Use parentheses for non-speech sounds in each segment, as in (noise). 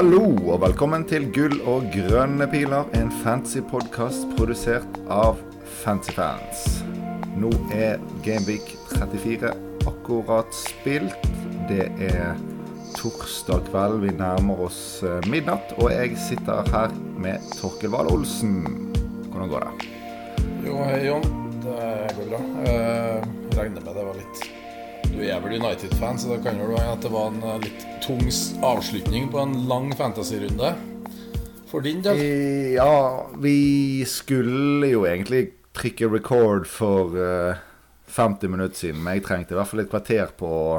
Hallo og velkommen til Gull og grønne piler, en fancy podkast produsert av Fancyfans. Nå er Gameweek 34 akkurat spilt. Det er torsdag kveld, vi nærmer oss eh, midnatt, og jeg sitter her med Torkel Wahl Olsen. Hvordan går det? Jo, hei Jon. Det går bra. Jeg regner med det var litt Du er vel United-fan, så det kan jo være at det var en eh, litt tung avslutning på en lang fantasy-runde. For din del? Eh, Ja, vi skulle jo egentlig trykke record for eh, 50 minutter siden, men jeg trengte i hvert fall et kvarter på å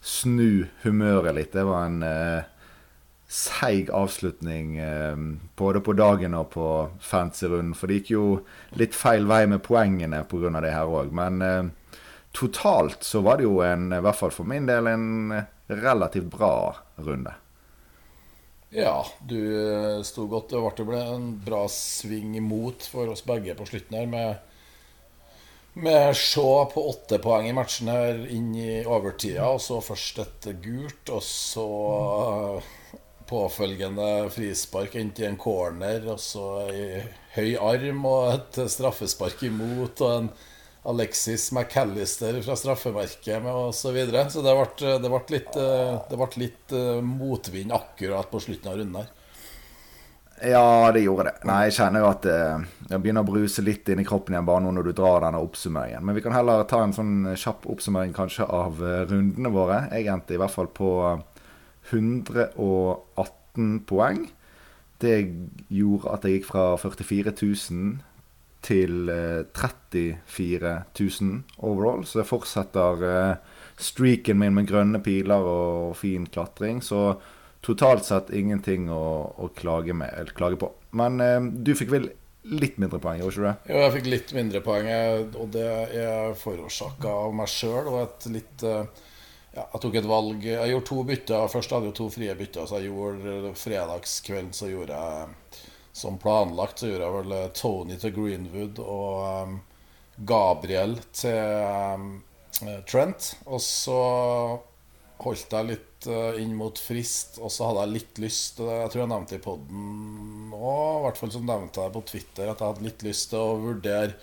snu humøret litt. Det var en eh, seig avslutning eh, både på dagen og på fancy-runden. For det gikk jo litt feil vei med poengene pga. det her òg. Men eh, totalt så var det jo en, i hvert fall for min del, en eh, relativt bra runde. Ja, du eh, sto godt. Det ble- en bra sving imot for oss begge på slutten her, med, med Shaw på åtte poeng i matchen her inn i overtida, og så først et gult, og så eh, påfølgende frispark endte i en corner, og så i høy arm og et straffespark imot, og en Alexis McAllister fra straffemerket og så videre. Så det ble, det ble litt, eh, det ble litt eh, motvind akkurat på slutten av runden her. Ja, det gjorde det. Nei, jeg kjenner jo at eh, jeg begynner å bruse litt inn i kroppen igjen bare nå når du drar denne oppsummeringen. Men vi kan heller ta en sånn kjapp oppsummering kanskje av eh, rundene våre. Jeg endte i hvert fall på 118 poeng. Det gjorde at jeg gikk fra 44 000 til eh, 34 000 overall. Så jeg fortsetter eh, streaken min med grønne piler og fin klatring. Så totalt sett ingenting å, å klage, med, klage på. Men eh, du fikk vel litt mindre poeng, gjorde ikke du det? Jo, jeg fikk litt mindre poeng, og det er forårsaka av meg sjøl. Og et litt eh, ja, Jeg tok et valg. Jeg gjorde to bytter. Først hadde jeg to frie bytter, så jeg gjorde fredagskvelden så gjorde jeg som planlagt, så gjorde jeg vel eh, Tony til Greenwood og um, Gabriel til um, Trent. Og så holdt jeg litt uh, inn mot frist, og så hadde jeg litt lyst Jeg tror jeg nevnte i poden òg, i hvert fall så nevnte jeg på Twitter, at jeg hadde litt lyst til å vurdere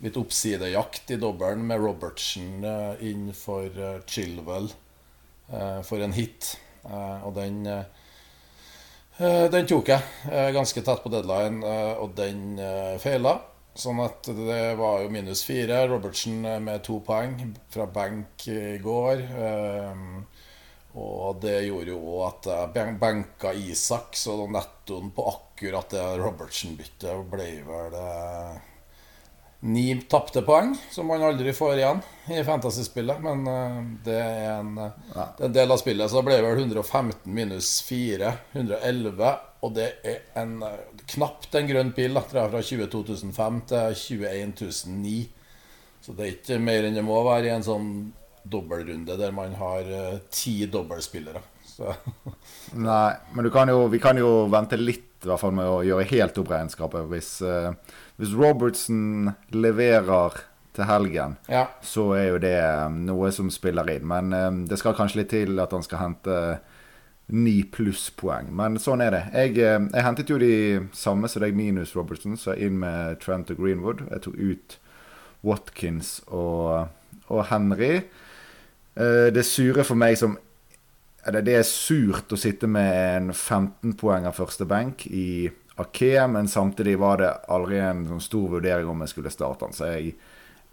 litt oppsidejakt i dobbelen med Robertsen uh, inn for uh, Chilwell for en hit. Og den eh, Den tok jeg eh, ganske tett på deadline, eh, og den eh, feila. Sånn at det var jo minus fire. Robertsen eh, med to poeng fra benk i går. Eh, og det gjorde jo òg at jeg ben- benka Isak, så nettoen på akkurat det Robertsen-byttet ble vel eh, ni tapte poeng, som man aldri får igjen i Fantasy-spillet. Men eh, det er, en, eh, det er en del av spillet, så det ble vel 115 minus 4, 111. Og det er en, eh, knapt en grønn pil, da, tror jeg, fra 22005 til 21 Så det er ikke mer enn det må være i en sånn dobbeltrunde der man har eh, ti dobbeltspillere. Så (laughs) Nei, men du kan jo, vi kan jo vente litt i hvert fall med å gjøre helt opp regnskapet. Hvis, eh, hvis Robertson leverer til helgen, ja. så er jo det eh, noe som spiller inn. Men eh, det skal kanskje litt til at han skal hente ni plusspoeng. Men sånn er det. Jeg, eh, jeg hentet jo de samme som deg, minus Robertson, så inn med Trent og Greenwood. Jeg tok ut Watkins og, og Henry. Eh, Det sure for meg som Det er surt å sitte med en 15-poeng av første benk i Ake, men samtidig var det aldri en sånn stor vurdering om jeg skulle starte han. Så jeg,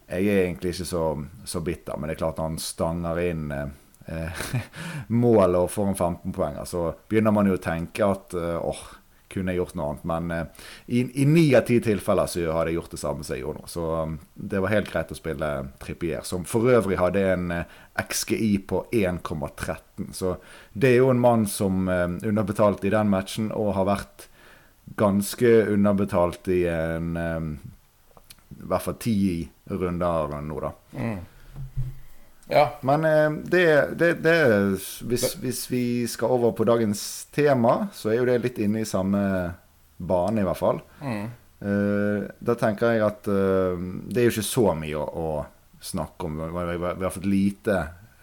jeg er egentlig ikke så, så bitter, men det er klart han stanger inn eh, (laughs) mål og får en 15-poenger. Så begynner man jo å tenke at eh, oh, kunne jeg gjort noe annet. Men eh, i, ni av ti tilfeller så hadde jeg gjort det samme som jeg gjorde nå. Så um, det var helt greit å spille Trippier, som for øvrig hadde en eh, XGI på 1,13. Så det er jo en mann som eh, underbetalt i den matchen, og har vært ganske underbetalt i en um, i hvert fall ti runder nå, da. ja. Men eh, det, det, det hvis, hvis vi skal over på dagens tema, så er jo det litt inne i samme bane, i hvert fall. Mm. da tenker jeg at eh, det er jo ikke så mye å, å snakke om. Vi har, vi har fått lite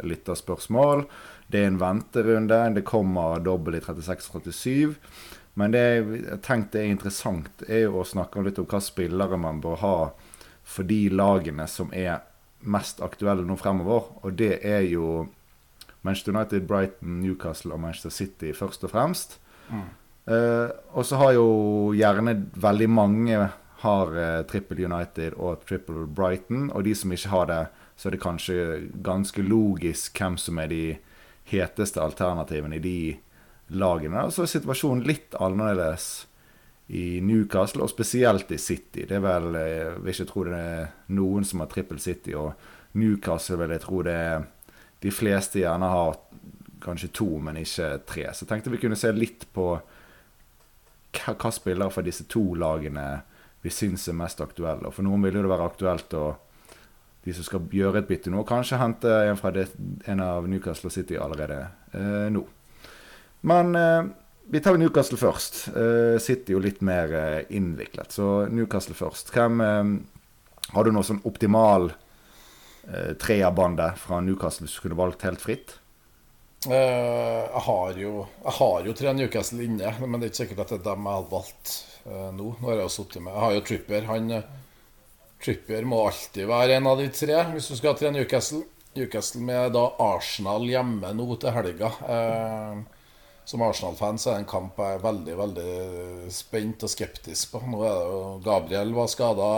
lytterspørsmål. Det er en venterunde. Det kommer dobbel i 36-37. Men det jeg tenkte er interessant, er jo å snakke litt om hva spillere man bør ha for de lagene som er mest aktuelle nå fremover. Og det er jo Manchester United, Brighton, Newcastle og Manchester City først og fremst. Mm. Uh, og så har jo gjerne veldig mange har uh, trippel United og trippel Brighton. Og de som ikke har det, så er det kanskje ganske logisk hvem som er de heteste alternativene i de lagene. Og så er situasjonen litt annerledes i Newcastle, og spesielt i City. Det er vel, eh, Jeg vil ikke tro det er noen som har trippel City, og Newcastle vil jeg tro det er De fleste gjerne har kanskje to, men ikke tre. Så jeg tenkte vi kunne se litt på hva spillere fra disse to lagene vi syns er mest aktuelle. Og for noen vil det være aktuelt å de som skal gjøre et bytte nå, kanskje hente en fra det, en av Newcastle City allerede eh, nå. Men eh, vi tar Newcastle først. Eh, City jo litt mer eh, innviklet, så Newcastle først. Hvem uh, Har du noe sånn optimal eh, treerbande fra Newcastle hvis du kunne valgt helt fritt? jeg, har jo, jeg har jo tre Newcastle inne, men det er ikke sikkert at det er dem jeg hadde valgt nå. Nå har Jeg jo sittet med Jeg har jo Tripper. Han, Tripper må alltid være en av de tre hvis du skal ha tre Newcastle. Newcastle med da Arsenal hjemme nå til helga. Uh, som Arsenal-fan så er det en kamp jeg er veldig veldig spent og skeptisk på. Nå er det jo Gabriel var skada,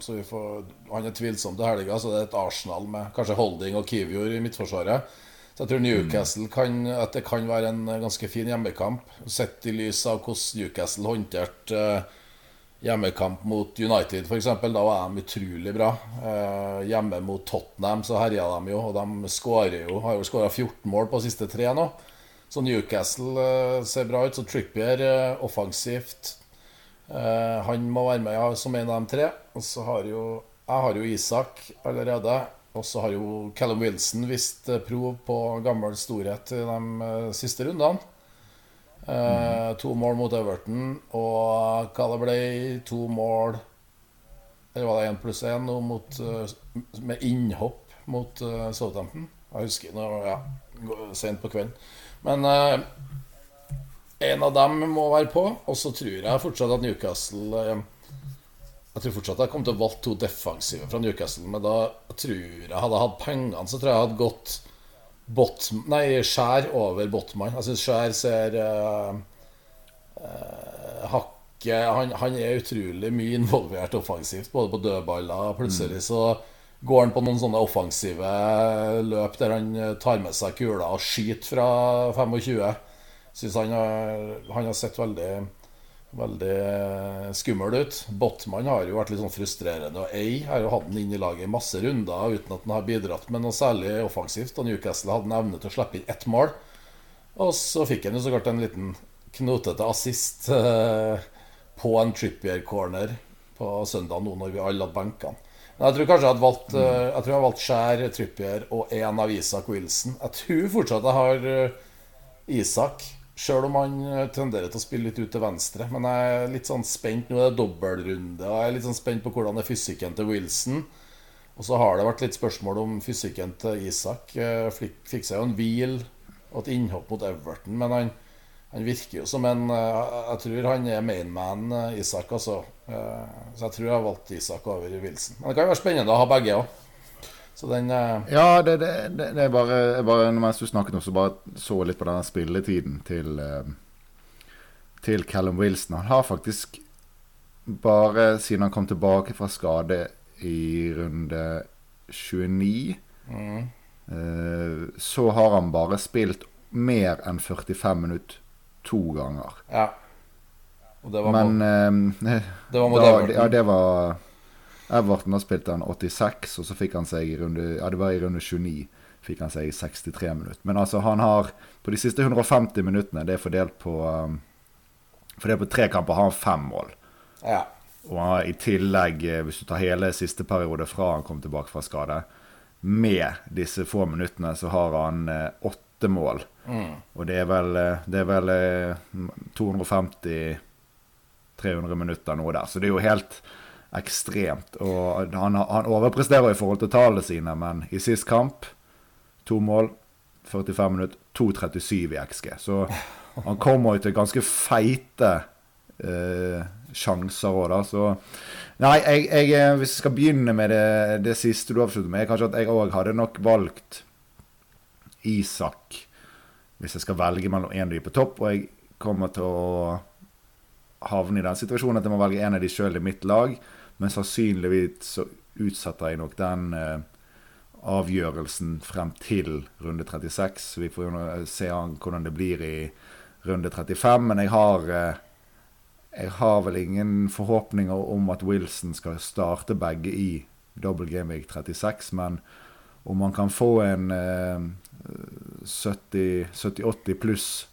så får, han er tvilsom til helga. Så det er et Arsenal med kanskje Holding og Kivior i midtforsvaret. Så jeg tror Newcastle kan, at det kan være en ganske fin hjemmekamp. Sett i lys av hvordan Newcastle håndterte uh, hjemmekamp mot United, f.eks. Da var de utrolig bra. Uh, hjemme mot Tottenham så herja de jo, og de skårer jo. Har jo skåra 14 mål på siste tre nå. Så Newcastle uh, ser bra ut. Så Trippier uh, offensivt. Uh, han må være med ja, som en av de tre. Og så har jo Jeg har jo Isak allerede. Og så har jo Callum Wilson vist prov på gammel storhet i de siste rundene. Mm. To mål mot Everton, og hva det ble To mål Eller var det én pluss én med innhopp mot Southampton? Jeg husker nå, ja, sent på kvelden. Men eh, en av dem må være på. Og så tror jeg fortsatt at Newcastle eh, Jeg tror fortsatt jeg kommer til å valgt to defensive fra Newcastle. Men da tror jeg hadde hatt pengene, så tror jeg jeg hadde gått bot, nei, skjær over Botman. Jeg syns Skjær ser eh, hakket han, han, er utrolig mye involvert offensivt, både på dødballer plutselig mm. så går han på noen sånne offensive løp der han tar med seg kula og skyter fra 25. Syns han, han, har sett veldig, veldig skummel ut. Botman har jo vært litt sånn frustrerende. Og Ei har jo hatt han inn i laget i masse runder uten at han har bidratt med noe særlig offensivt. Og Newcastle hadde en evne til å slippe inn ett mål. Og så fikk han jo så klart en liten knotete assist eh, på en Trippier-corner på søndag, nå når vi alle hadde benkene. Jeg tror kanskje jeg hadde valgt mm. Jeg tror jeg hadde valgt Skjær, Trippier og én av Isak Wilson. Jeg tror fortsatt jeg har eh, Isak, sjøl om han eh, tenderer til å spille litt ut til venstre. Men jeg er litt sånn spent. Nå er det dobbeltrunde, og jeg er litt sånn spent på hvordan er fysikken til Wilson. Og så har det vært litt spørsmål om fysikken til Isak. Fikk seg jo en hvil og et innhopp mot Everton, men han han virker jo som en eh, Jeg tror han er mainman, eh, Isak, altså. Eh, så jeg tror jeg har valgt Isak over Wilson. Men det kan jo være spennende å ha begge òg. Så den Ja, det, det, det, er bare, bare Mens du snakket nå, så bare så litt på denne spilletiden til Til Callum Wilson. Han har faktisk bare siden han kom tilbake fra skade i runde 29 mm. Så har han bare spilt mer enn 45 minutter to ganger. Ja. Men eh, Det var mot ehm, (laughs) da, Everton. Ja, det var Everton da spilte han 86, og så fikk han seg i runde Ja, det var i runde 29 fikk han seg i 63 minutter. Men altså, han har På de siste 150 minuttene, det er fordelt på um, Fordelt på tre kamper, har han fem mål. Ja. Og han har i tillegg, eh, hvis du tar hele siste periode fra han kom tilbake fra skade, med disse få minuttene, så har han eh, åtte mål. Mm. Og det er vel, eh, det er vel 250 300 minutter nå der. Så det er jo helt ekstremt. Og han, han overpresterer i forhold til tallene sine, men i sist kamp to mål, 45 minutter, 2,37 i XG. Så han kommer jo til ganske feite eh, sjanser òg, da. Så Nei, jeg, jeg, eh, hvis jeg skal begynne med det, det siste du avsluttet med, kanskje at jeg òg hadde nok valgt Isak hvis jeg skal velge mellom én de på topp, og jeg kommer til å havne i den situasjonen at jeg må velge en av de sjøl i mitt lag. Men sannsynligvis så utsetter jeg nok den eh, avgjørelsen frem til runde 36. Vi får jo se an hvordan det blir i runde 35. Men jeg har, eh, jeg har vel ingen forhåpninger om at Wilson skal starte begge i double game week 36. Men om man kan få en eh, 70-80 pluss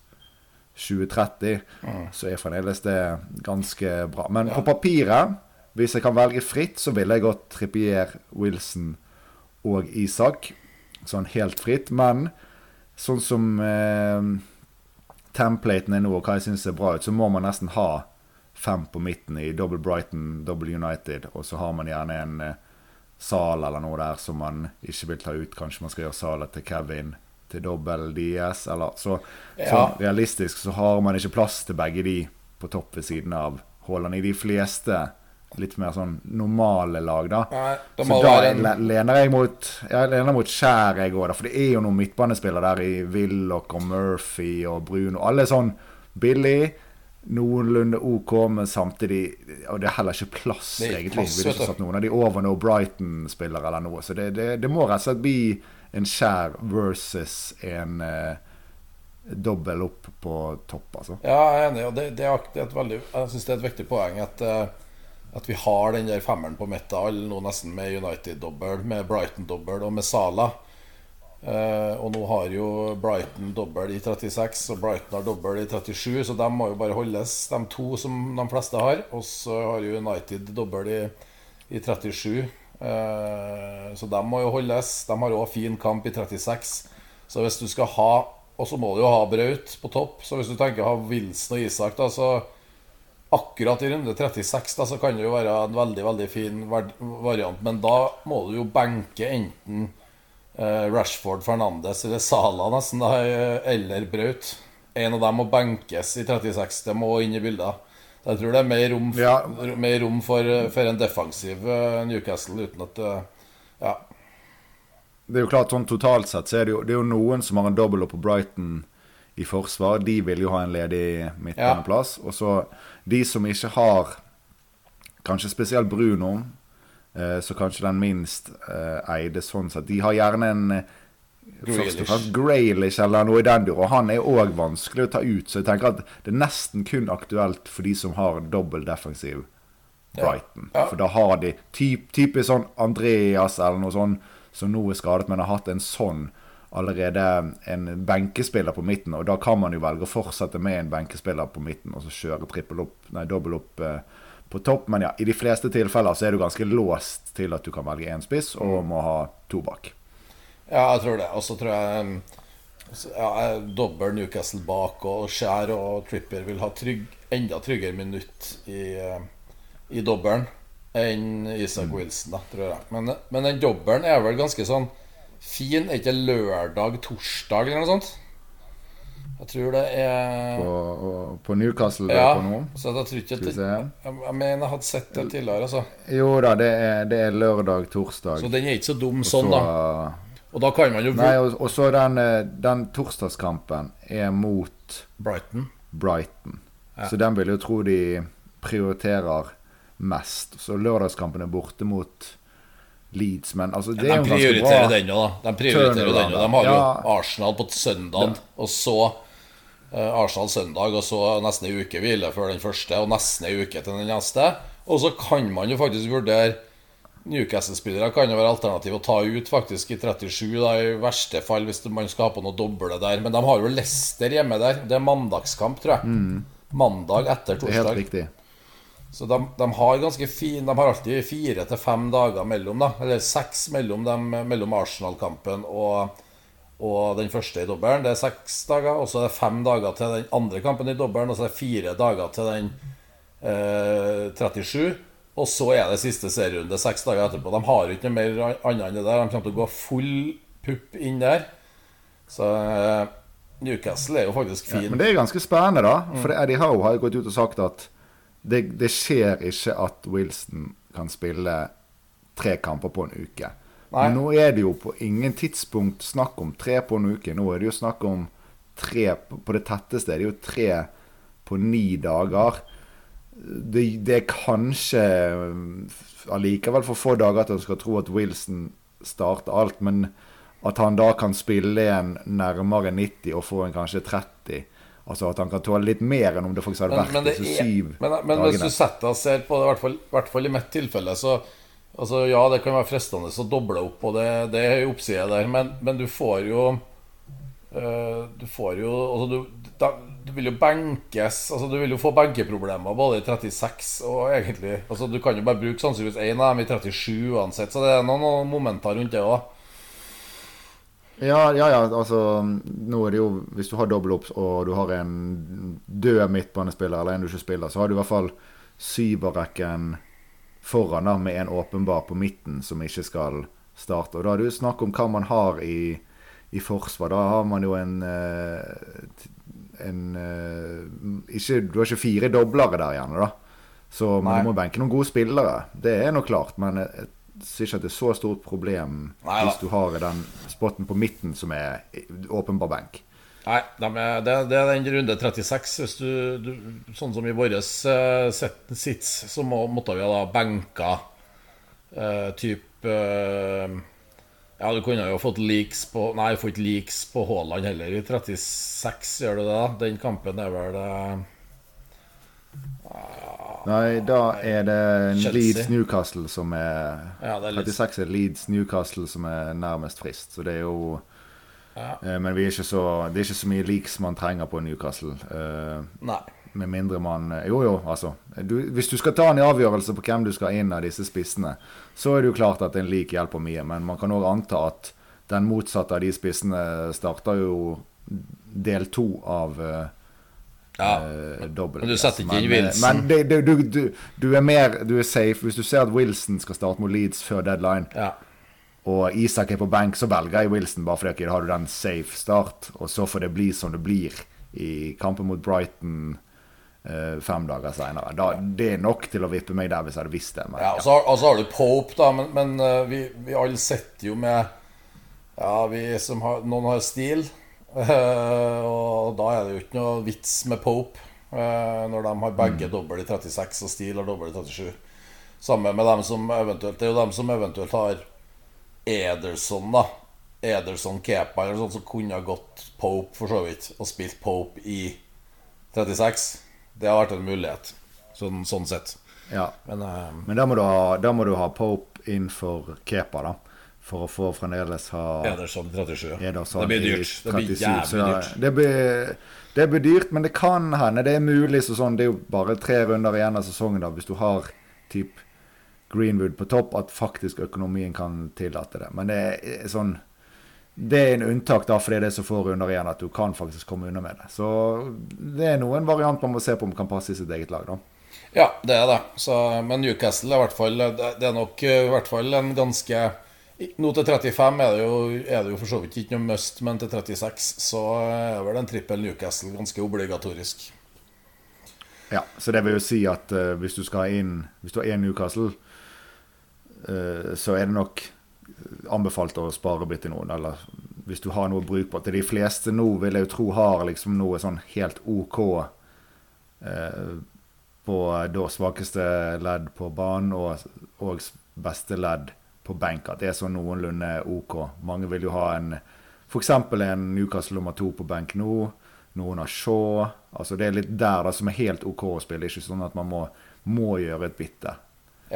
2030, mm. så er fremdeles det ganske bra. Men ja. på papiret, hvis jeg kan velge fritt, så ville jeg gått Trippier, Wilson og Isak. Sånn helt fritt. Men sånn som eh, templaten er nå, og hva jeg syns er bra ut, så må man nesten ha fem på midten i double Brighton, double United, og så har man gjerne en eh, Sal eller noe der som man ikke vil ta ut. Kanskje man skal gjøre Sala til Kevin til dobbel DS. Eller, så, ja. så, realistisk så har man ikke plass til begge de på topp ved siden av Haaland. I de fleste litt mer sånn normale lag, da. Nei, så da en... lener jeg mot Jeg lener mot Skjær, jeg òg, For det er jo noen midtbanespillere der i Willoch og Murphy og Bruno. Alle sånn billig noenlunde OK, men samtidig Og det er heller ikke plass, egentlig. Plass, Ville ikke satt noen av de over noe Brighton-spillere eller noe. Så det, det, det, må rett og slett bli en skjær versus en eh, dobbel opp på topp, altså. Ja, jeg er enig, og det, det er et veldig Jeg syns det er et viktig poeng at, eh, at vi har den der femmeren på midten nå nesten med United-dobbel, med Brighton-dobbel og med Sala. Uh, og nå har jo Brighton dobbel i 36, og Brighton har dobbel i 37, så de må jo bare holdes, de to som de fleste har. Og så har jo United dobbel i, i 37. Eh, så de må jo holdes. De har òg fin kamp i 36. Så hvis du skal ha Og så må du jo ha Braut på topp. Så hvis du tenker å ha Wilson og Isak, da, så akkurat i runde 36 da, så kan det jo være en veldig veldig fin variant. Men da må du jo benke enten eh, Rashford, Fernandes eller Sala nesten, da, eller Braut. En av dem må benkes i 36. Det må inn i bildet. Jeg tror det er mer rom, ja. mer rom for, for, en defensiv eh, Newcastle uten at eh, Ja. Det er jo klart sånn Totalt sett så er det jo, det er jo noen som har en double up på Brighton i forsvar. De vil jo ha en ledig midtbaneplass. Ja. Og så de som ikke har Kanskje spesielt Bruno, eh, så kanskje den minst eh, eide sånn sett. De har gjerne en Graylish eller noe i den dur. Og han er òg vanskelig å ta ut, så jeg tenker at det er nesten kun aktuelt for de som har dobbel defensiv Brighton. Ja. Ja. For da har de typ, typisk sånn Andreas eller noe sånn som nå er skadet, men har hatt en sånn allerede en benkespiller på midten. Og da kan man jo velge å fortsette med en benkespiller på midten og så kjøre trippel opp, nei, dobbel opp eh, på topp. Men ja, i de fleste tilfeller så er du ganske låst til at du kan velge én spiss og må ha to bak. Ja, jeg tror det. Og så tror jeg um, ja, dobbel Newcastle bak og Skjær og Tripper vil ha trygg, enda tryggere minutt i, uh, i dobbelen enn Isak mm. Wilson, da, tror jeg. Men, men den dobbelen er vel ganske sånn fin. Er ikke lørdag, torsdag eller noe sånt? Jeg tror det er På, på Newcastle? Ja. På noe. så jeg tror ikke at jeg, jeg mener jeg hadde sett det tidligere. Altså. Jo da, det er, det er lørdag, torsdag. Så den er ikke så dum sånn, da. Og da kan man jo Nei, og, og så den, eh, den, torsdagskampen er mot Brighton. Brighton. Ja. Så den vil jeg tro de prioriterer mest. Så lørdagskampen er borte mot Leeds, men altså, det ja, de er jo ganske bra. Den jo, da. De prioriterer den òg. De har jo Arsenal på søndag, og så uh, Arsenal søndag, og så nesten ei uke hvile før den første, og nesten ei uke til den neste. Og så kan man jo faktisk vurdere Newcastle-spillere kan jo være alternativ å ta ut faktisk i 37, da, i verste fall, hvis man skal ha på noe doble der. Men de har jo Leicester hjemme der. Det er mandagskamp, tror jeg. Mm. Mandag etter torsdag. Helt riktig. Så de, de, har ganske fin De har alltid fire til fem dager mellom, da. Eller seks mellom, dem, mellom Arsenal-kampen og, og, den første i dobbelen. Det er seks dager. Og så er det fem dager til den andre kampen i dobbelen, og så er det fire dager til den eh, 37. Og så er det siste serierunde seks dager etterpå. De har ikke noe mer annet enn det der. De kommer til å gå full pupp inn der. Så eh, Newcastle er jo faktisk fin. Men det er ganske spennende, da. For Eddie Howe har jo gått ut og sagt at det, det skjer ikke at Wilson kan spille tre kamper på en uke. Nei. Men nå er det jo på ingen tidspunkt snakk om tre på en uke. Nå er det jo snakk om tre på på det tetteste. Det er jo tre på ni dager. Det, det er kanskje allikevel for få dager at en skal tro at Wilson starter alt, men at han da kan spille igjen nærmere 90 og få en kanskje 30 Altså at han kan tåle litt mer enn om det faktisk hadde vært men, men disse er, men, men, men hvis du setter og ser på det, i hvert fall, i hvert fall i mitt tilfelle, så altså, Ja, det kan være fristende å doble opp, og det, det er oppside der, men, men du får jo Du får jo Altså, du, da, du vil jo benkes Altså, du vil jo få benkeproblemer både i 36 og egentlig Altså, du kan jo bare bruke sannsynligvis én av dem i 37 uansett, så det er noen, noen momenter rundt det òg. Ja, ja, ja, altså Nå er det jo Hvis du har dobbeltopps og du har en død midtbanespiller eller en du ikke spiller, så har du i hvert fall syverrekken foran da, med en åpenbar på midten som ikke skal starte. Og da er det jo snakk om hva man har i, i forsvar. Da har man jo en eh, en eh, ikke, Du har ikke fire doblere der gjerne, da. Så man Nei. må benke noen gode spillere. Det er nå klart, men jeg, syns ikke at det er så stort problem Nei hvis du har den spotten på midten som er åpenbar benk. Nei, er, det, er den runde 36. Hvis du, du Sånn som i vår uh, sits, så må, måtte vi ha da benka uh, type eh, Ja, du kunne jo fått leaks på Nei, du får ikke leaks på Haaland heller i 36, gjør du det? da? Den kampen er vel uh, Nei, da er det Chelsea. Leeds Newcastle som er Ja, det er litt 36 er Leeds Newcastle som er nærmest frist. Så det er jo Ja. eh, Men vi er ikke så, det er ikke så mye leaks man trenger på Newcastle. Uh, Nei. Med mindre man Jo, jo, altså. Du, hvis du skal ta en avgjørelse på hvem du skal inn av disse spissene, så er det jo klart at en lik hjelper mye. Men man kan òg anta at den motsatte av de spissene starter jo del to av uh, Ja. Uh, Men du setter ikke inn eh, Wilson. Men det, det, du, du, du er mer Du er safe. Hvis du ser at Wilson skal starte mot Leeds før deadline, Ja. og Isak er på benk, så velger jeg Wilson bare fordi da har du den safe start. Og så får det bli som det blir i kampen mot Brighton eh, fem dager seinere. Det er nok til å vippe meg der hvis jeg hadde visst det. Men, Ja, og så og så har du Pope, da, men, men eh, vi, vi alle sitter jo med Ja, vi som har Noen har stil, (laughs) eh, og da er det jo ikke noe vits med Pope eh, når de har begge dobbel i 36 og stil har dobbel i 37. Samme med dem som eventuelt Det er jo dem som eventuelt har Ederson, da. Ederson Kepa eller sånn som kunne ha gått Pope, for så vidt, og spilt Pope i 36. Det har vært en mulighet, sånn, sånn sett. ja. Men uh, Men da må, du ha, da må du ha Pope inn for Kepa, da. For å få fremdeles ha Ederson 37. Ederson det blir dyrt. Det blir jævlig dyrt. Det blir, det blir dyrt, men det kan hende. Det er mulig. Så sånn, det er jo bare tre runder igjen av sesongen. da Hvis du har typ Greenwood på topp, at faktisk økonomien kan tillate det. Men det er sånn Det er en unntak da fordi det er så få runder igjen at du kan faktisk komme unna med det. Så det er noen variant man må se på om kan passe i sitt eget lag. da Ja, det er det. Så, men Newcastle er fall Det, er nok eh, i hvert fall en ganske Nå til 35 er det, jo, er det jo for så vidt ikke noe must, men til 36 så er vel en trippel Newcastle ganske obligatorisk. Ja, Så det vil jo si at uh, hvis du skal inn Hvis du har én Newcastle, uh, så er det nok anbefalt å spare bitte noen. Eller hvis du har noe brukbart. De fleste nå vil jeg jo tro har liksom noe sånn helt OK eh, på da svakeste ledd på banen og, og beste ledd på benk. At det er sånn noenlunde OK. Mange vil jo ha en f.eks. en Newcastle nummer to på benk nå. Noen har Shaw. Altså Det er litt der da som er helt OK å spille. Ikke sånn at man må, må gjøre et bytte.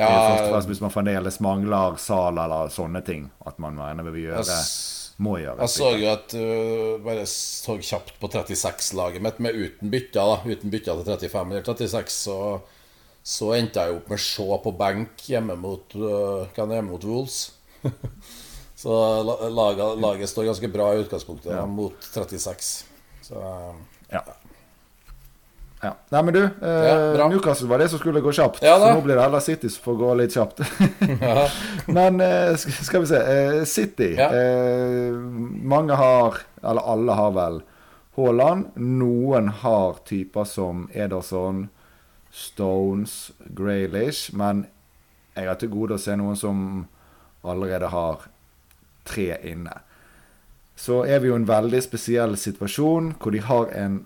Er først og fremst hvis man fremdeles mangler Sal eller sånne ting, at man vi vil gjøre, må gjøre jeg så jo at uh, Bare så kjapt på 36-laget mitt med uten bytter, da. Uten bytter til 35 eller 36, så så endte jeg opp med Shaw på benk hjemme mot, uh, hjemme mot Wolves. (laughs) så laget, laget står ganske bra i utgangspunktet Ja. mot 36. Så uh, Ja. Ja. Nei, men du, eh, Ja. Newcastle var det som skulle gå kjapt. Ja så nå blir det heller City som får gå litt kjapt. (laughs) men eh, skal vi se. eh, City eh, Mange har Eller alle har vel Haaland. Noen har typer som Ederson, Stones, Graylish. Men jeg har til gode å se noen som allerede har tre inne. Så er vi jo i en veldig spesiell situasjon hvor de har en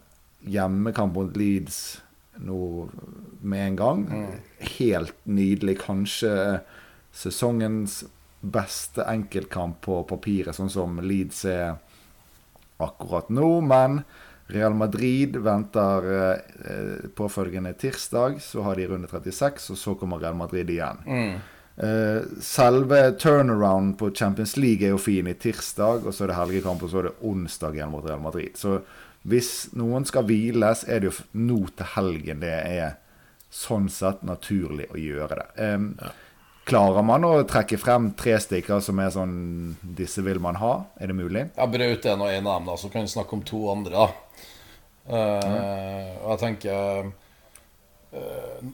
hjemmekamp mot Leeds nå med en gang. Helt nydelig. Kanskje sesongens beste enkeltkamp på papiret, sånn som Leeds er akkurat nå. Men Real Madrid venter eh, påfølgende tirsdag. Så har de runde 36, og så kommer Real Madrid igjen. Eh, selve turnaround på Champions League er jo fin i tirsdag, og så er det helgekamp, og så er det onsdag igjen mot Real Madrid. Så hvis noen skal hviles, er det jo nå til helgen det er sånn sett naturlig å gjøre det. Em, Klarer man å trekke frem tre stykker som er sånn Disse vil man ha? Er det mulig? Jeg brøt en og en av dem, da, så kan vi snakke om to andre. da. Eh, og jeg tenker eh,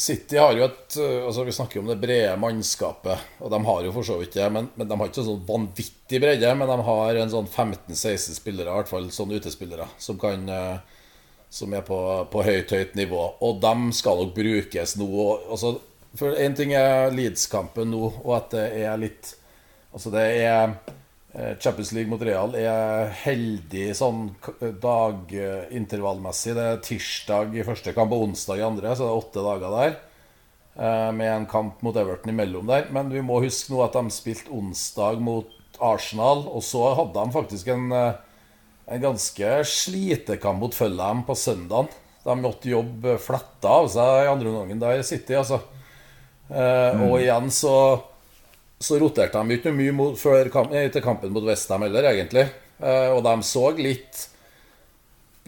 City har jo et eh, altså Vi snakker jo om det brede mannskapet, og de har jo for så vidt det. Men, men de har ikke sånn vanvittig bredde, men de har en sånn 15-16 spillere, i hvert fall sånne utespillere, som kan eh, som er på, på høyt, høyt nivå. Og de skal nok brukes nå. Altså, for én ting er Leeds-kampen nå, og at det er litt Altså, det er Champions League mot Real er heldig sånn dagintervallmessig. Det er tirsdag i første kamp og onsdag i andre, så det er åtte dager der. eh, Med en kamp mot Everton imellom der. Men vi må huske nå at de spilte onsdag mot Arsenal, og så hadde de faktisk en, eh, en ganske slitekamp mot Fulham på søndagen. De måtte jobbe fletta av seg i andre omgangen der City, altså. Eh, Og igjen så så roterte de ikke mye mot, før kamp, etter til kampen mot Westham heller, egentlig. Eh, og de så litt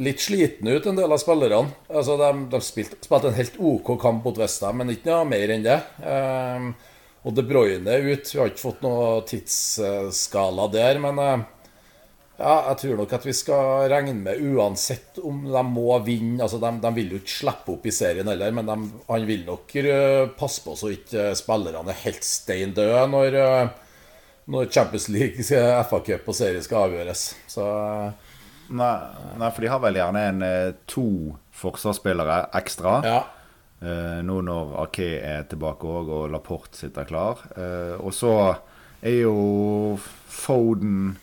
Litt slitne ut, en del av spillerne. Altså, de de spilte, spilte en helt OK kamp mot Westham, men ikke noe mer enn det. Eh, og De Bruyne ut. Vi har ikke fått noe tidsskala der, men eh, ja, jeg tror nok at vi skal regne med uansett om de må vinne altså De, de vil jo ikke slippe opp i serien heller, men de, han vil nok eh, passe på så ikke eh, spillerne er helt stein døde når, eh, når Champions League, FA Cup og serie skal avgjøres. Så Nei, nei, for de har vel gjerne en to forsvarsspillere ekstra. ja. Nå når Ake er tilbake òg, og Laporte sitter klar. Og så er jo Foden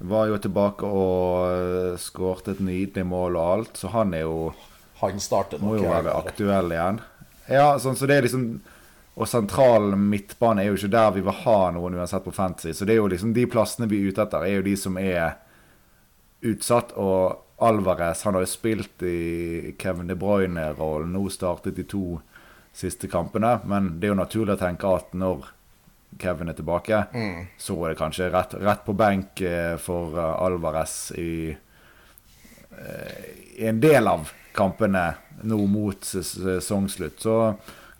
var jo tilbake og uh, skåret et nydelig mål og alt, så han er jo Han starter må nok. jo være aktuell igjen. Ja, sånn så det er liksom Og sentral midtbane er jo ikke der vi vil ha noen uansett på Fantasy. Så det er jo liksom de plassene vi er ute etter, er jo de som er utsatt. Og Alvarez han har jo spilt i Kevin De Bruyne-rollen, nå startet de to siste kampene. Men det er jo naturlig å tenke at når Kevin er tilbake, så er det kanskje rett, rett på benk eh, for eh, Alvarez i i en del av kampene nå mot sesongslutt. Så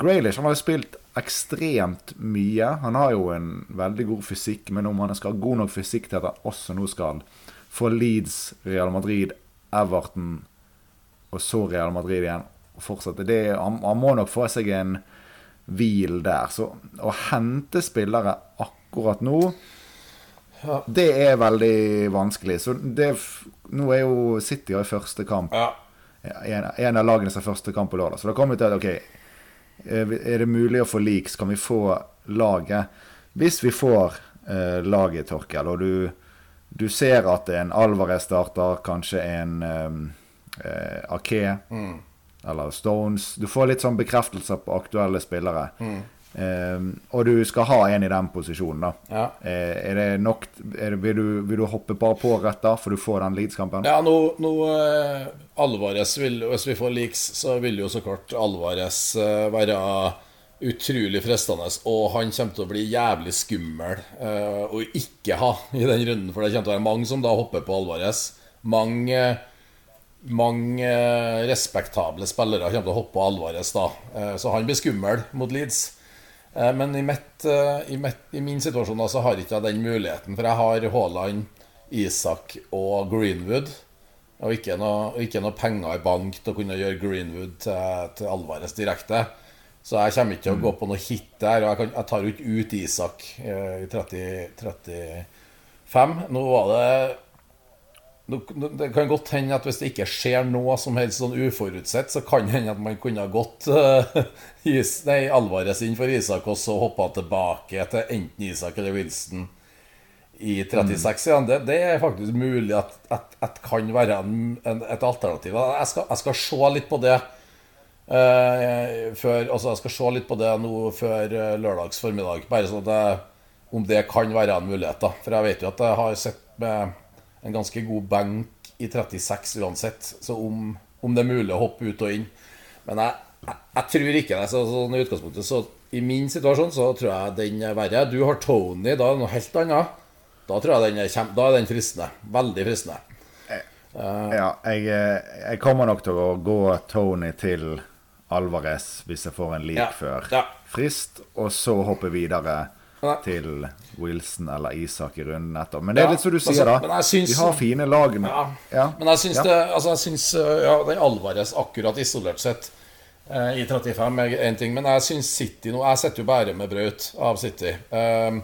Graylish han har jo spilt ekstremt mye. Han har jo en veldig god fysikk, men om han skal ha god nok fysikk til at han også nå skal få Leeds, Real Madrid, Everton og så Real Madrid igjen og fortsette det, han, han må nok få seg en hvil der. Så å hente spillere akkurat nå Ja. det er veldig vanskelig. Så det, nå er jo City i første kamp. Ja. En, en av lagene som har første kamp på lørdag. Så da kommer vi til at ok, er det mulig å få leaks? Kan vi få laget? Hvis vi får eh, laget, Torkel, og du, du ser at en Alvarez starter, kanskje en eh, Ake Ake eller Stones Du får litt sånn bekreftelser på aktuelle spillere. Eh, og du skal ha en i den posisjonen, da. Ja. Eh, er det nok er det, vil, du, vil du hoppe bare på rett da, for du får den Leeds-kampen? Ja, nå, nå eh, Alvarez vil, Hvis vi får leaks, så vil jo så klart Alvarez eh, være utrolig fristende. Og han kommer til å bli jævlig skummel eh, å ikke ha i den runden. For det kommer til å være mange som da hopper på Alvarez. Mange mange respektable spillere kommer til å hoppe på Alvarez da. Eh, så han blir skummel mot Leeds. Eh, Men i, mitt, eh, i, mitt, i min situasjon så har ikke den muligheten. For jeg har Haaland, Isak og Greenwood. Og ikke noe, ikke noe penger i bank til å kunne gjøre Greenwood til, til Alvarez direkte. Så jeg kommer ikke til å gå på noe hit der. Og jeg, kan, jeg tar jo ikke ut Isak i 30, 35. Nå var det Det kan godt hende at hvis det ikke skjer noe som helst sånn uforutsett, så kan det hende at man kunne gått uh, (laughs) is, nei, Alvarez inn for Isak og så hoppa tilbake til enten Isak eller Wilson i 36 mm. Det, det, er faktisk mulig at, at kan være en, en, et alternativ. Jeg skal, jeg skal, se litt på det uh, før Altså, jeg skal se litt på det nå før uh, lørdags formiddag. Bare sånn at jeg, om det kan være en mulighet. da For jeg vet jo at jeg har sett med en ganske god benk i 36 uansett. Så om, om, det er mulig å hoppe ut og inn. Men jeg, jeg, jeg tror ikke det. Så, sånn i utgangspunktet Så i min situasjon så tror jeg den er verre. Du har Tony, da er det noe helt annet. Da tror jeg den er, kjem, da er den fristende. Veldig fristende. Uh, ja, jeg, jeg, kommer nok til å gå Tony til Alvarez hvis jeg får en lik ja, før ja. frist, og så hoppe videre til Wilson eller Isak i runden etter. Men det er litt som du sier, da. Syns, de har fine lag. Ja. ja. Men jeg syns, det, altså, jeg syns ja, den Alvarez akkurat isolert sett eh, i 35 er én ting. Men jeg syns City nå Jeg sitter jo bare med brøt av City. Um,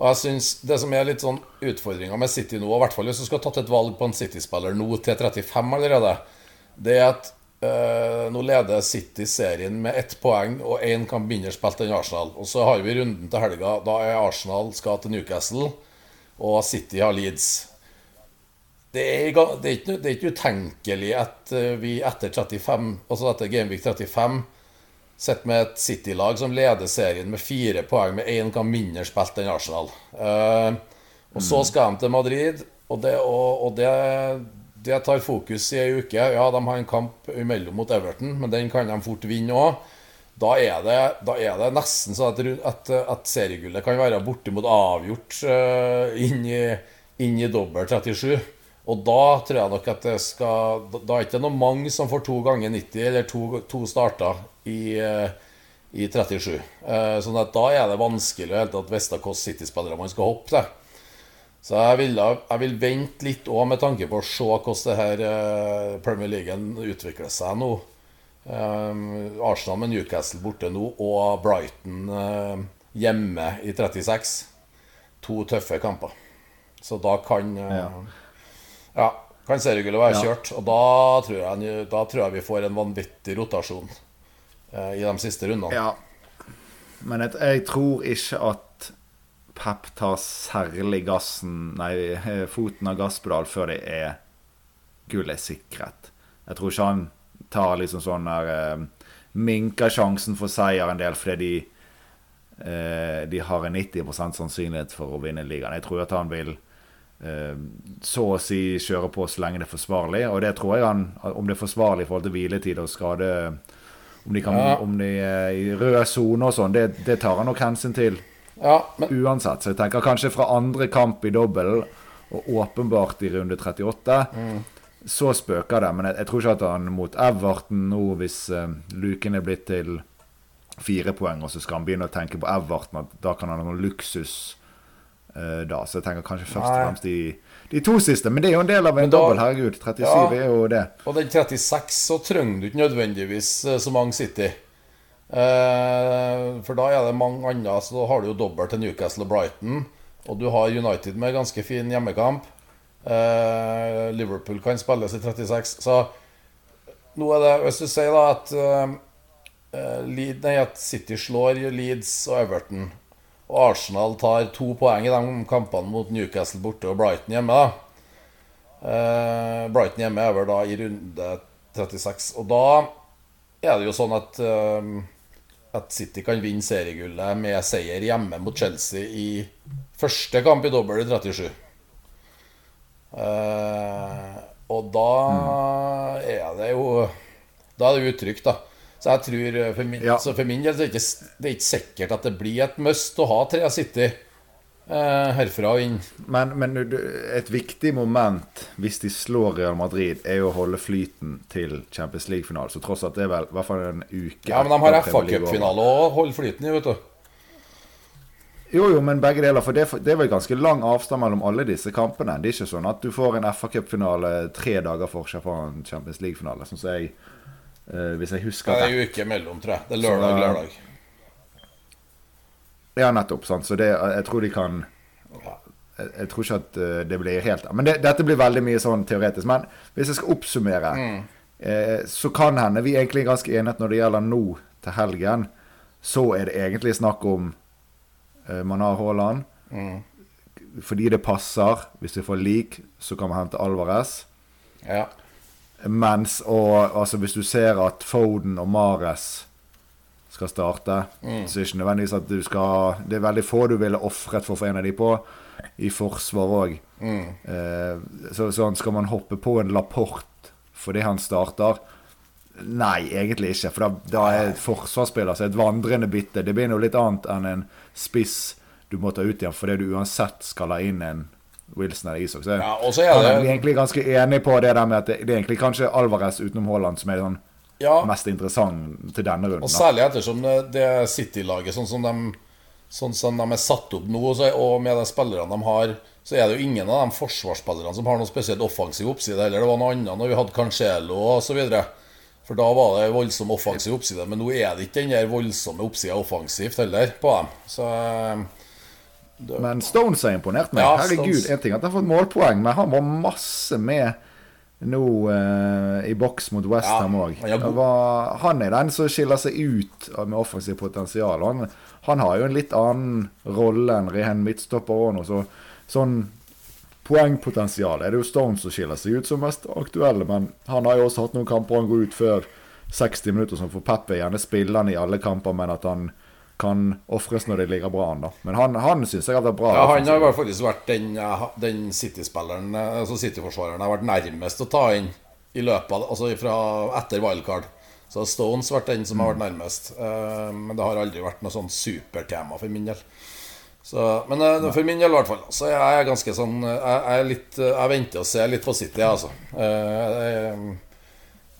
og jeg synes Det som er litt sånn utfordringa med City nå, i hvert fall hvis du skal ha tatt et valg på en City-spiller nå til 35 allerede, det er at Uh, nå leder City serien med ett poeng og én kamp mindre spilt enn Arsenal. Og så har vi runden til helga. Da er Arsenal skal til Newcastle, og City har Leeds. Det er, det er, ikke, det er ikke, utenkelig at eh, vi etter 35, altså etter Gameweek 35 sitter med et City-lag som leder serien med fire poeng med én kamp mindre spilt enn Arsenal. Uh, og så skal de til Madrid, og det, og, og det det tar fokus i ei uke. Ja, de har en kamp imellom mot Everton, men den kan de fort vinne òg. Da, da, er det nesten sånn at, at, at seriegullet kan være bortimot avgjort uh, inn i, inn i dobbel 37. Og da tror jeg nok at det skal Da er det ikke noe mange som får to ganger 90, eller to, to starter i, uh, i 37. Uh, sånn at da er det vanskelig vite hvilke City-spillere skal hoppe til. Så jeg vil, jeg vil vente litt òg med tanke på å se hvordan det her eh, Premier League utvikler seg nå. Um, Arsenal med Newcastle borte nå, og Brighton uh, hjemme i 36. To tøffe kamper. Så da kan uh, ja. ja. kan seriegullet være ja. kjørt. Og da tror, jeg, da tror, jeg, vi får en vanvittig rotasjon i de siste rundene. Ja. Men jeg, jeg tror ikke at Pep tar særlig gassen Nei, (laughs) foten av gasspedal før det er gullet er sikret. Jeg tror ikke han tar liksom sånn der eh, Minker sjansen for seier en del fordi de, eh, de har en 90 sannsynlighet for å vinne ligaen. Jeg tror at han vil eh, så å si kjøre på så lenge det er forsvarlig. Og det tror jeg han Om det er forsvarlig i forhold til hviletid og skade Om de, kan, ja. om de er i røde sone og sånn, det, det tar han nok hensyn til ja, men... Uansett. Så jeg tenker kanskje fra andre kamp i dobbel, og åpenbart i runde 38, mm. så spøker det. Men jeg, jeg, tror ikke at han mot Everton nå, hvis uh, luken er blitt til fire poeng, og så skal han begynne å tenke på Everton, at da kan han ha noe luksus uh, da. Så jeg tenker kanskje først og fremst de, de, to siste. Men det er jo en del av en dobbel, herregud. 37 ja, er jo det. Og den 36 så trenger du ikke nødvendigvis uh, så mange City. Eh, for da er det mange andre, så da har du jo dobbelt til Newcastle og Brighton. Og du har United med ganske fin hjemmekamp. Eh, Liverpool kan spilles i 36. Så nå er det Hvis du sier da at, uh, Lead, nei, at City slår Leeds og Everton, og Arsenal tar to poeng i de kampene mot Newcastle borte og Brighton hjemme da. Uh, Brighton hjemme er vel da i runde 36. Og da er det jo sånn at uh, at City kan vinne seriegullet med seier hjemme mot Chelsea i første kamp i dobbel i 37. Uh, og da mm. er det jo Da er det uttrykk, da. Så jeg tror for min, ja. for min del så er det, ikke, det er ikke sikkert at det blir et must å ha tre City eh, herfra og inn. Men, men, et viktig moment hvis de slår Real Madrid, er å holde flyten til Champions League-finalen. Så tross alt det er vel i hvert fall en uke Ja, men de har FA Cup-finale å holde flyten i, vet du. Jo, jo, men begge deler. For det, det er vel ganske lang avstand mellom alle disse kampene. Det er ikke sånn at du får en FA Cup-finale tre dager forskjell fra en Champions League-finale. Sånn som jeg eh, Hvis jeg husker det Det er en uke mellom, tror jeg. Det er lørdag-lørdag. Ja, nettopp. sant? Så det, jeg tror de kan jeg, jeg tror ikke at eh, det blir helt Men det, dette blir veldig mye sånn teoretisk. Men hvis jeg skal oppsummere, eh, så kan hende vi egentlig er ganske enige når det gjelder nå til helgen, så er det egentlig snakk om eh, man har Haaland. Fordi det passer. Hvis vi får lik, så kan man hente Alvarez. Ja. Mens og altså hvis du ser at Foden og Mares skal starte, så det er ikke nødvendigvis at du skal Det er veldig få du ville ofret for å få en av de på. I forsvar òg. Eh, så sånn, skal man hoppe på en Lapport fordi han starter? Nei, egentlig ikke. For da, da er et forsvarsspiller så et vandrende bytte. Det blir noe litt annet enn en spiss du må ta ut igjen fordi du uansett skal ha inn en Wilson eller Isak. Så Ja, er han det- er egentlig ganske enig på det der med at det, det er egentlig kanskje Alvarez utenom Haaland som er sånn ja. mest interessant til denne runden. Og særlig ettersom det, det City-laget, sånn som de Sånn som de er satt opp nå, og med de spillerne de har, så er det jo ingen av de forsvarsspillerne som har noe spesielt offensiv oppside heller. Det var noe annet når vi hadde Cancelo videre. For da var det voldsom offensiv oppside. Men nå er det ikke den der voldsomme oppsida offensivt heller på dem. Så det... Men Stones har imponert meg. Ja, Herregud, én en ting at han har fått målpoeng, men han var masse med nå eh, i boks mot Ja, Westham òg. han er. Han, er den som skiller seg ut med offensivt potensial. Han, han har jo en litt annen rolle enn ren midtstopper òg nå, så sånn poengpotensial er det jo Stone som skiller seg ut som mest aktuelle, men han har jo også hatt noen kamper han går ut før 60 minutter, som for Peppe er gjerne spiller han i alle kamper, men at han kan ofres når det ligger bra an. da. Men han, han syns jeg har vært bra. Ja, han har faktisk vært den, eh, den City-spilleren eh, Altså City-forsvareren har vært nærmest å ta inn i løpet Altså fra etter wildcard. Så har Stones vært den som har vært nærmest. Eh, Men det har aldri vært noe sånn supertema for min del. Så, men eh, for min del i hvert fall. Så jeg er ganske sånn eh, Jeg, jeg, litt, eh, jeg venter og ser litt på City, altså. Eh, Jeg,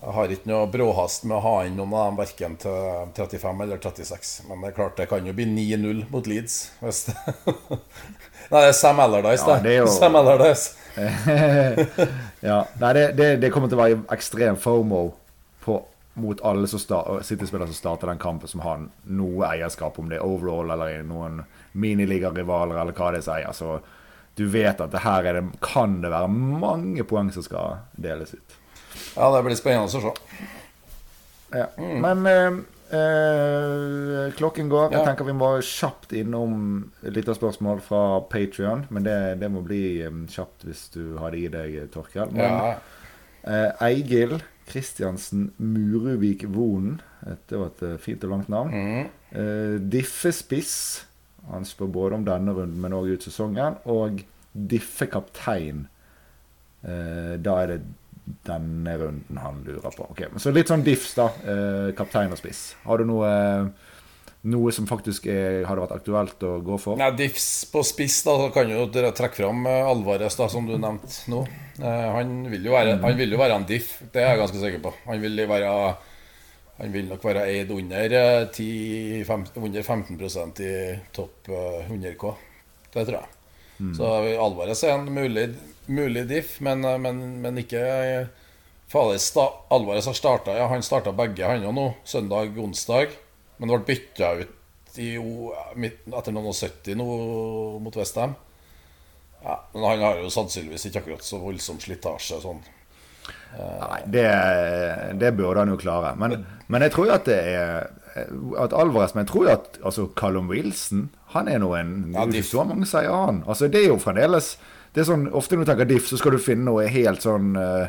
jeg har ikke noe bråhast med å ha inn noen av dem verken til 35 eller 36. Men det er klart det kan jo bli 9-0 mot Leeds. Hvis det (laughs) Nei, det er Sam Allardyce, Ja, det. er jo- (laughs) Sam Allardyce. (laughs) ja, nei, det, det, det kommer til å være ekstrem fomo på, mot alle som City-spillere som starter den kampen, som har noe eierskap, om det er overall eller noen miniligarivaler eller hva det sier. Så du vet at det her er det, kan det være mange poeng som skal deles ut. Ja, det blir spennende å se. Ja. Men eh, eh, klokken går. Jeg tenker vi må kjapt innom et lite spørsmål fra Patrion. Men det, det må bli eh, kjapt hvis du har det i deg, Torkel. Men Ja. eh, Eigil Kristiansen Muruvik Vonen Det var et eh, fint og langt navn. Mm. Eh, Diffespiss. Han spør både om denne runden, men òg ut sesongen. Og Diffekaptein. Eh, da er det denne runden han lurer på. Okay, Så litt sånn diffs, da. Eh, kaptein og spiss. Har du noe, noe som faktisk er, hadde vært aktuelt å gå for? Nei, Diffs på spiss, da, så kan jo dere trekke fram eh, Alvarez, da, som du nevnte nå. Eh, han, vil være, han vil jo være en diff, det er jeg ganske sikker på. Han vil, være, han vil nok være eid under, eh, 10, 15, under 15 i topp eh, 100K. Det tror jeg. Så Alvarez er en mulig, mulig diff, men, eh, men, men ikke Farlig Fader, Alvarez har starta Ja, han starta begge, han òg nå. Søndag, onsdag. Men ble bytta ut i, etter noen og 70 nå mot Westham. Ja, men han har jo sannsynligvis ikke akkurat så voldsom slitasje sånn. Nei, det, det burde han jo klare. Men, men jeg tror jo at det er At Alvarez Men jeg tror at altså Callum Wilson Han er nå en Ja, diff. så mange sier han. Altså Det er jo fremdeles Det er sånn Ofte når du tenker diff, så skal du finne noe helt sånn uh,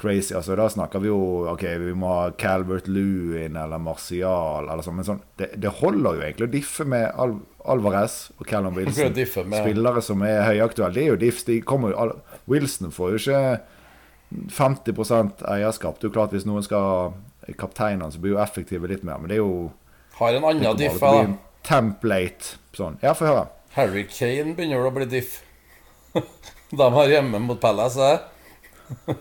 crazy. Altså Da snakker vi jo Ok, vi må ha Calvert Lewin eller Martial eller sånn. Men sånn det, det holder jo egentlig å diffe med Al Alvarez og Callum Wilson. med- Spillere som er høyaktuelle. Det er jo diffs. De kommer jo Wilson får jo ikke 50 eierskap. Det er jo klart Hvis noen skal kapteinene, som blir jo effektive litt mer. Men det er jo Har en annen diff, da. template. Sånn. Ja, få høre. Harry Kane begynner å bli diff. (laughs) De har hjemme mot Palace, det.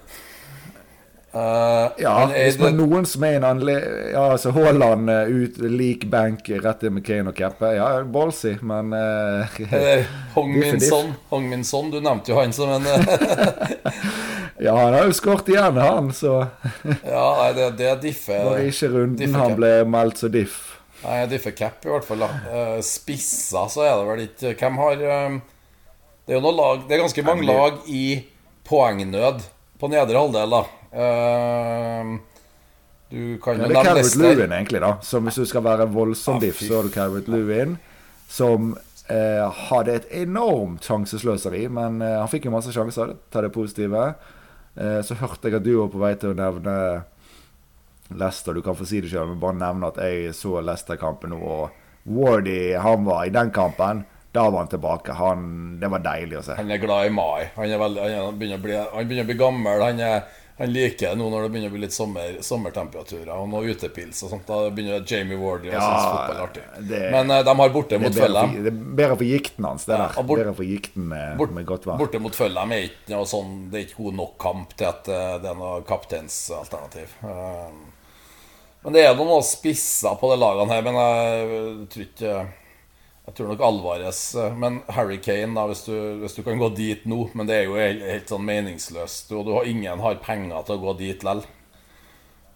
Uh, (laughs) Ja, er hvis det- man noen som er en anle... Ja, altså Haaland eh, ut lik bank rett inn med Kane og Keppe. Ja, ballsy, men uh, (laughs) Eller Hong er Min diff. Son. Hong du nevnte jo han som en eh, Ja, han har jo skåret igjen, han, så Ja, nei, det, det differ diffe. var ikke runden differ han ble meldt så diff. Nei, differ cap i hvert fall. Uh, Eh, Spissa, så er det vel ikke Hvem har um, Det er jo noe lag Det er ganske mange lag i poengnød på nedre halvdel, da. Uh, du kan jo ja, det er Calvert Lewin, egentlig, da. Som hvis du skal være voldsom ah, diff, så er det Calvert Lewin. Som eh, hadde et enormt sjansesløseri, men eh, han fikk jo masse sjanser. Ta det positive. Eh, så hørte jeg at du var på vei til å nevne Leicester. Du kan få si det sjøl, men bare nevne at jeg så Leicester-kampen nå. Og Wardy, han var i den kampen. Da var han tilbake. Han, det var deilig å se. Han er glad i mai. Han, veldig, han, begynner, å bli, han begynner å bli gammel. Han er han liker det nå når det begynner å bli litt sommer, sommertemperaturer og noe utepils og sånt. Da begynner Jamie Wardy å ja, synes fotball er artig. Det, Men uh, de har borte mot Følham. Det er bedre for gikten hans, det der. Ja, bort, bedre for gikten med, bort, med godt vær. Borte mot Følham er ikke noe sånn Det er ikke god nok kamp til at uh, det er noe kapteinsalternativ. Uh, men det er noen spisser på de lagene her, men jeg tror ikke jeg tror nok Alvarez eh, Men Harry Kane, da, hvis du, hvis du, kan gå dit nå Men det er jo helt, helt sånn meningsløst. Og du har, ingen har penger til å gå dit lell.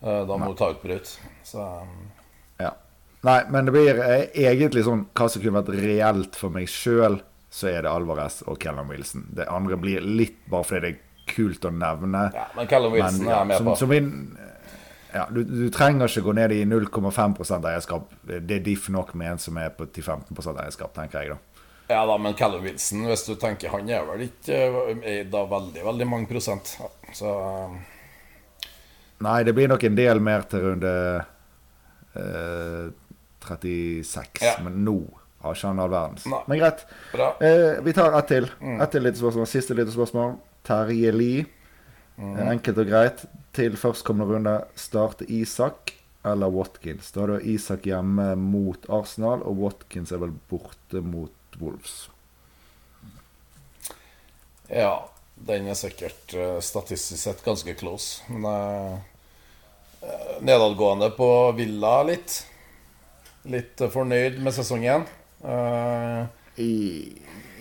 Eh, da må Nei. du ta ut brutt. Så Ja. Nei, men det blir eh, egentlig sånn Hva som kunne vært reelt for meg sjøl, så er det Alvarez og Kellan Wilson. Det andre blir litt bare fordi det er kult å nevne. Ja, men Kellan Wilson men, ja, er med på. Som, som ja, du, du, trenger ikke gå ned i 0,5% eierskap. Det er diff nok med en som er på 10-15 eierskap, tenker jeg da. Ja da, men Callum Wilson, hvis du tenker han er vel ikke er da veldig, veldig mange prosent. Så Nei, det blir nok en del mer til runde eh, 36. Ja. Men nå har ikke han all verdens. Men greit. Eh, vi tar ett til. Mm. Ett til lite spørsmål. Siste lite spørsmål. Terje Lie. Mm. Enkelt og greit. Til førstkommende runde starter Isak eller Watkins. Da er det Isak hjemme mot Arsenal, og Watkins er vel borte mot Wolves. Ja, den er sikkert uh, statistisk sett ganske close. Men uh, nedadgående på Villa litt. Litt fornøyd med sesongen. I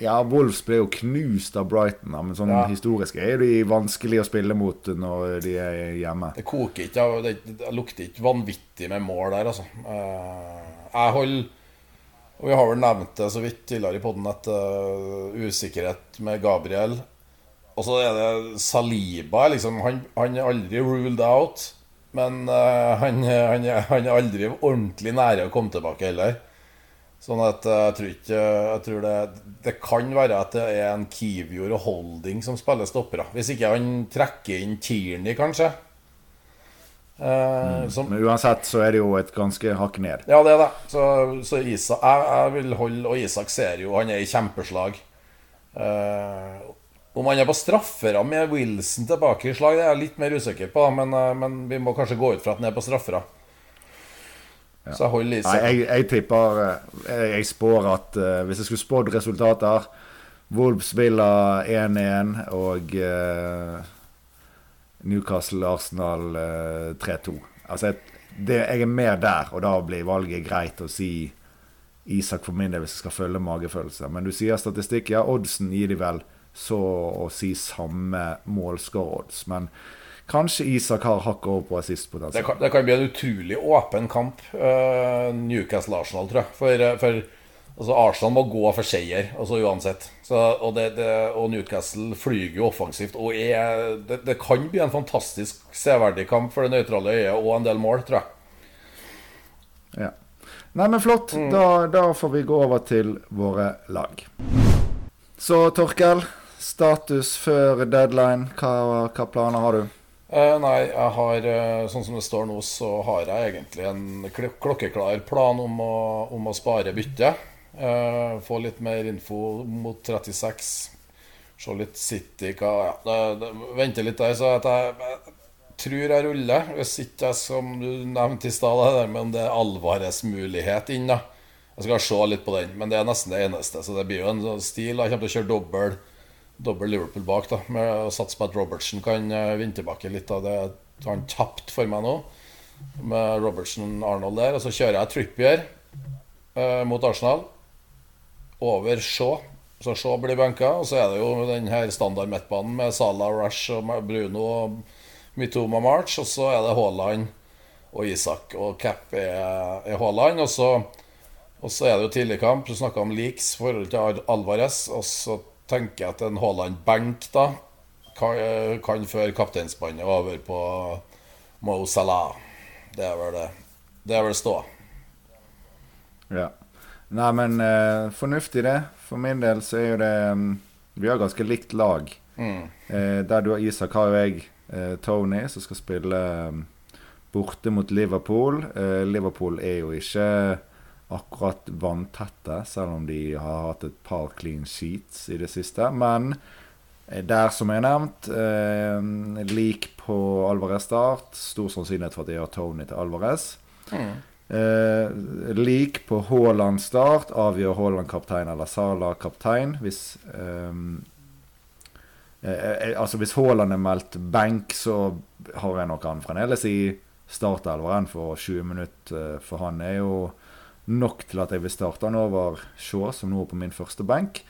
ja, Wolves ble jo knust av Brighton, men sånn ja. historisk er de vanskelig å spille mot når de er hjemme. Det koker ikke, det, det lukter ikke vanvittig med mål der, altså. Eh, jeg holder Og vi har vel nevnt det så vidt tidligere i poden at uh, usikkerhet med Gabriel Og så er det Saliba. Liksom, han, han er aldri ruled out, men uh, han, han, han er aldri ordentlig nære å komme tilbake heller. Sånn at eh, jeg tror ikke Jeg tror det, det kan være at det er en Kivior og Holding som spiller stoppere. Hvis ikke han trekker inn Tierney, kanskje. Eh, som, Men uansett så er det jo et ganske hakk ned. Ja, det er det. Så, så Isak jeg, jeg, vil holde Og Isak ser jo Han er i kjempeslag. Eh, om han er på straffera med Wilson tilbake i slag, det er jeg litt mer usikker på. Men, eh, men vi må kanskje gå ut fra at han er på straffera. Ja. Så hold i seg. Jeg, jeg, tipper Jeg, Jeg spår at uh, hvis jeg skulle spådd resultater Wolves spiller 1-1 og uh, Newcastle-Arsenal uh, 3-2. Altså, det, jeg er mer der, og da blir valget greit å si Isak for min del hvis jeg skal følge magefølelse. Men du sier statistikk, ja, oddsen gir de vel så å si samme målskårerodds. Men Kanskje Isak har hakket over på assistpotensial. Det, kan, det kan bli en utrolig åpen kamp, uh, Newcastle-Arsenal, tror jeg. For, eh, for altså, Arsenal må gå for seier, altså uansett. Så, og, det, det, og, Newcastle flyger jo offensivt. Og er, det, kan bli en fantastisk severdig kamp for det nøytrale øyet, og en del mål, tror jeg. Ja. Nei, men flott. Mm. Da, da får vi gå over til våre lag. Så Torkel, status før deadline. Hva, hva planer har du? Uh, nei, jeg har uh, sånn som det står nå, så har jeg egentlig en klokkeklar plan om å, om å spare bytte. Uh, få litt mer info mot 36. Se litt City hva ja, det, det, Vente litt der, så at jeg, jeg, tror jeg ruller. Hvis ikke jeg, som du nevnte i stad, med det er Alvarez-mulighet inn, da. Jeg skal se litt på den, men det er nesten det eneste. Så det blir jo en sånn stil. Jeg kommer til å kjøre dobbel dobbel Liverpool bak. da Med å satse på at Robertsen kan uh, vinne tilbake litt av det han tapte for meg nå. Med Robertsen-Arnold der. Og så kjører jeg Trippier eh, mot Arsenal. Over Shaw. Så Shaw blir benka. Og så er det jo den her standard midtbanen med Salah, Rush og Bruno og Mitoma March. Og så er det Haaland og Isak. Og Cap er, er Haaland. Og så, og så er det jo tidligkamp. Du snakka om leaks forhold til Alvarez. Og så tenker at en Haaland-benk da kan, kan føre kapteinsbåndet over på Mo Salah. Det er vel det. Det er vel stå. Ja. Nei, men eh, fornuftig, det. For min del så er jo det um, Vi har ganske likt lag. Mm. Eh, der du har Isak, har jo jeg eh, Tony, som skal spille um, borte mot Liverpool. Eh, Liverpool er jo ikke akkurat vanntette, selv om de har hatt et par clean sheets i det siste. Men eh, der, som jeg nevnt, eh, lik på Alvarez start. Stor sannsynlighet for at de har Tony til Alvarez. Mm. Eh, lik på Haaland start. Avgjør Haaland kaptein eller Sala kaptein. Hvis ehm, eh, eh, Altså Hvis Haaland er meldt benk, så har jeg nok han fremdeles i startelveren for 20 minutter. eh, For han er jo nok til at jeg vil starte han over Shaw, som nå er på min første benk.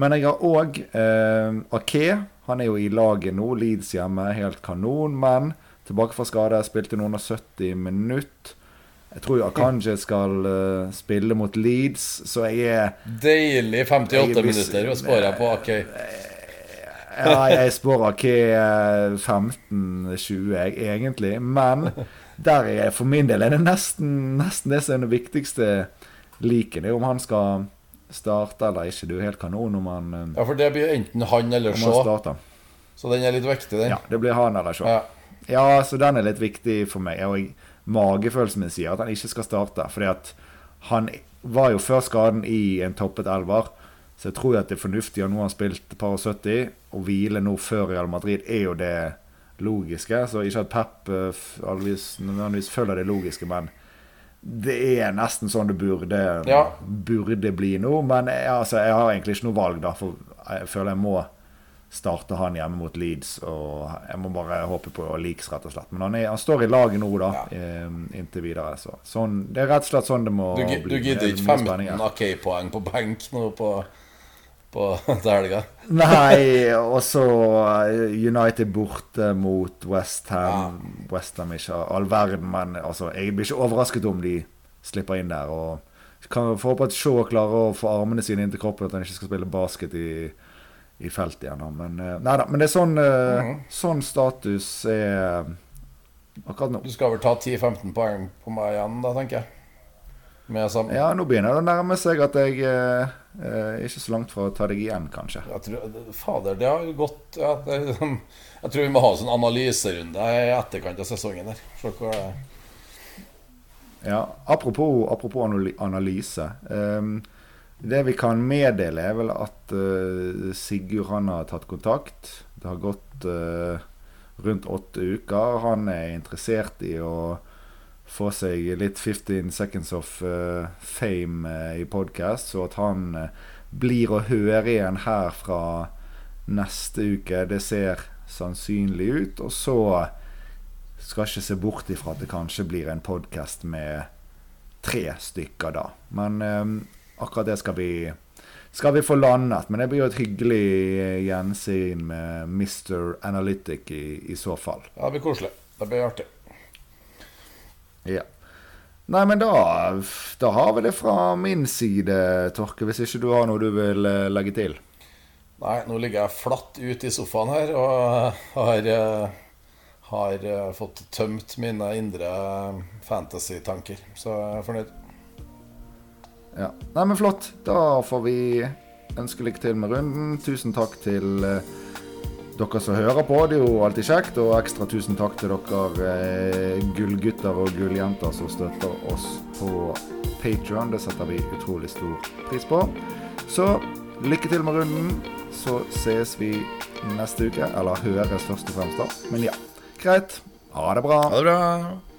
Men jeg har òg eh, Ake. Han er jo i laget nå. Leeds hjemme, helt kanon. Men tilbake fra skade. Spilte noen og 70 minutt. Jeg tror jo Akanje skal uh, spille mot Leeds, så jeg er Deilig 58 Jeg er hvis- minutter å spåre på. Ake. Ja, jeg spår Ake eh, 15-20, egentlig. Men der er for min del er det nesten, nesten det som er det viktigste liken. Det er om han skal starte eller ikke. Det er jo helt kanon om han, eh, Ja, for det blir enten han eller Sjå Shaw. Så den er litt viktig, den. Ja, det blir han eller Shaw. Ja. Ja, så den er litt viktig for meg. Og magefølelsen min sier at han ikke skal starte. Fordi at han var jo før skaden i en toppet elver. Så jeg tror at det er fornuftig, og nå har han spilt par og 70, å hvile nå før Real Madrid er jo det logiske. Så ikke at Pep eh, nødvendigvis følger det logiske, men det er nesten sånn det burde, Ja. burde bli nå. Men jeg, altså, jeg har egentlig ikke noe valg, da, for jeg føler jeg må starte han hjemme mot Leeds. Og jeg må bare håpe på leaks, rett og slett. Men han, er, han står i laget nå, da, Ja. eh, inntil videre. Så. Sånn, det er rett og slett sånn det må Du, bli. du gidder er ikke mye spenning 15. AK-poeng på benk nå på, på (laughs) til helga? Nei, og så eh, United borte mot Westham. Westham ikke all verden, men altså, jeg blir ikke overrasket om de slipper inn der. Og kan få håpe at Shaw klarer å få armene sine inntil kroppen, at han ikke skal spille basket i, i felt igjen. Men, eh, nei da, men det er sånn, mm. Sånn status er akkurat nå. Du skal vel ta 10-15 poeng på meg igjen, da, tenker jeg. Ja, nå begynner det å nærme seg at jeg eh, eh, ikke så langt fra å ta deg igjen, kanskje. jeg tror, Fader, det har gått ja, det, Jeg tror vi må ha en sånn analyserunde i etterkant av sesongen der. Hva Ja, apropos, apropos analyse. ehm, det vi kan meddele, er vel at eh, Sigurd han har tatt kontakt. Det har gått eh, rundt åtte uker. Han er interessert i å få seg litt 15 seconds of eh, fame eh, i podkast, så at han eh, blir å høre igjen her fra neste uke. Det ser sannsynlig ut. Og så skal ikke se bort ifra at det kanskje blir en podkast med tre stykker da. Men eh, akkurat det skal vi, skal vi få landet. Men det blir jo et hyggelig gjensyn med Mr. Analytic i, i så fall. Ja, det blir koselig. Det blir artig. Ja. Nei, men da, da har vi det fra min side, Torke. Hvis ikke du har noe du vil eh, legge til. Nei, nå ligger jeg flatt ute i sofaen her og har, eh, har eh, fått tømt mine indre fantasy-tanker. Så jeg er fornøyd. Ja. Nei, men flott. Da får vi ønske lykke til med runden. Tusen takk til dere som hører på. Det er jo alltid kjekt. Og ekstra tusen takk til dere eh, gullgutter og gulljenter som støtter oss på Patreon. Det setter vi utrolig stor pris på. Så lykke til med runden. Så ses vi neste uke. Eller høres først og fremst, da. Men ja, greit. Ha det bra. Ha det bra.